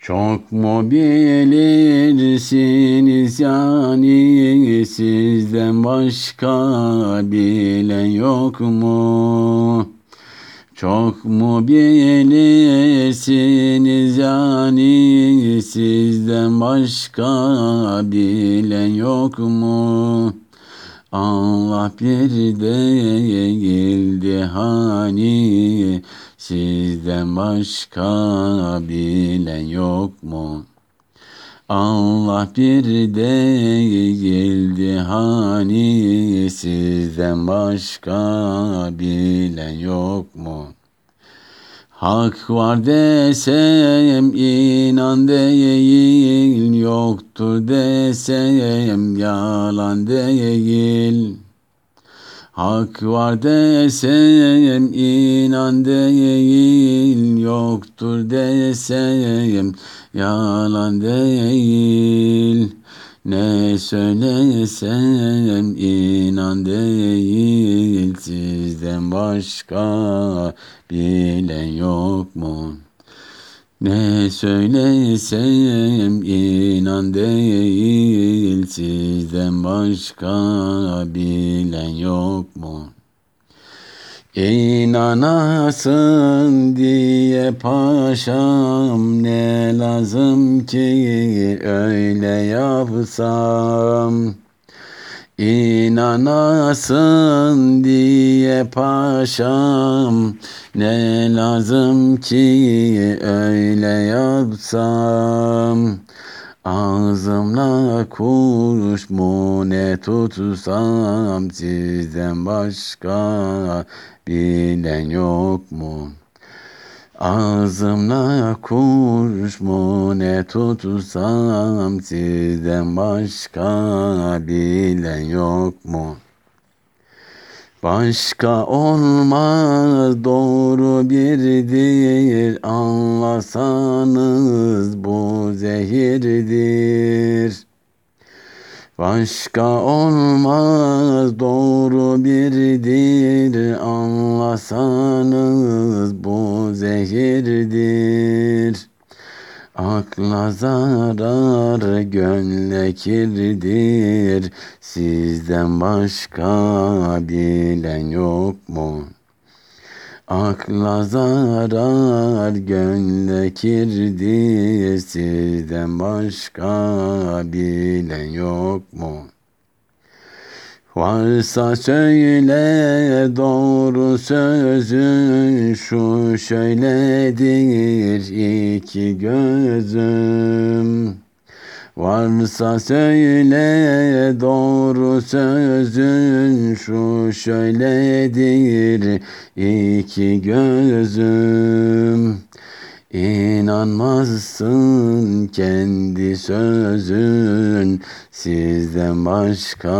Çok mu bilirsiniz yani sizden başka bilen yok mu? Çok mu bilirsiniz yani sizden başka bilen yok mu? Allah bir değildi hani sizden başka bilen yok mu? Allah bir değildi hani sizden başka bilen yok mu? Hak var desem inan değil, yoktur desem yalan değil. Hak var desem inan değil, yoktur desem yalan değil. Ne söylesem inan değil, sizden başka bilen yok mu? Ne söylesem inan değil, sizden başka bilen yok mu? İnanasın diye paşam ne lazım ki öyle yapsam İnanasın diye paşam ne lazım ki öyle yapsam Ağzımla kuş mu ne tutsam sizden başka bilen yok mu? Ağzımla kuş mu ne tutsam sizden başka bilen yok mu? Başka olmaz doğru birdir anlasanız bu zehirdir. Başka olmaz doğru birdir anlasanız bu zehirdir. Akla zarar gönle kirdir Sizden başka bilen yok mu? Akla zarar gönle kirdir Sizden başka bilen yok mu? Varsa söyle doğru sözün şu şöyledir iki gözüm. Varsa söyle doğru sözün şu şöyledir iki gözüm. İnanmazsın kendi sözün sizden başka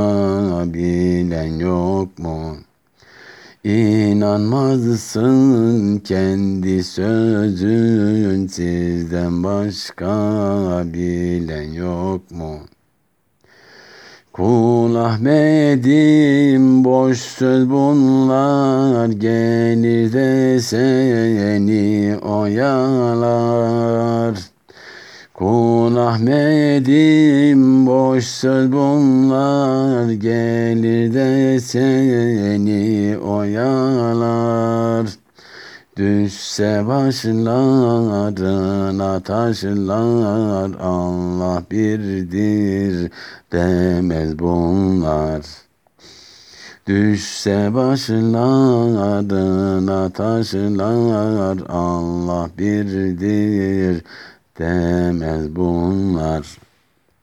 bilen yok mu? İnanmazsın kendi sözün sizden başka bilen yok mu? Kul Ahmet'im boş söz bunlar gelir de seni oyalar. Kul Ahmet'im boş söz bunlar gelir de seni oyalar. Düşse başlarına taşlar Allah birdir demez bunlar. Düşse başlarına taşlar Allah birdir demez bunlar.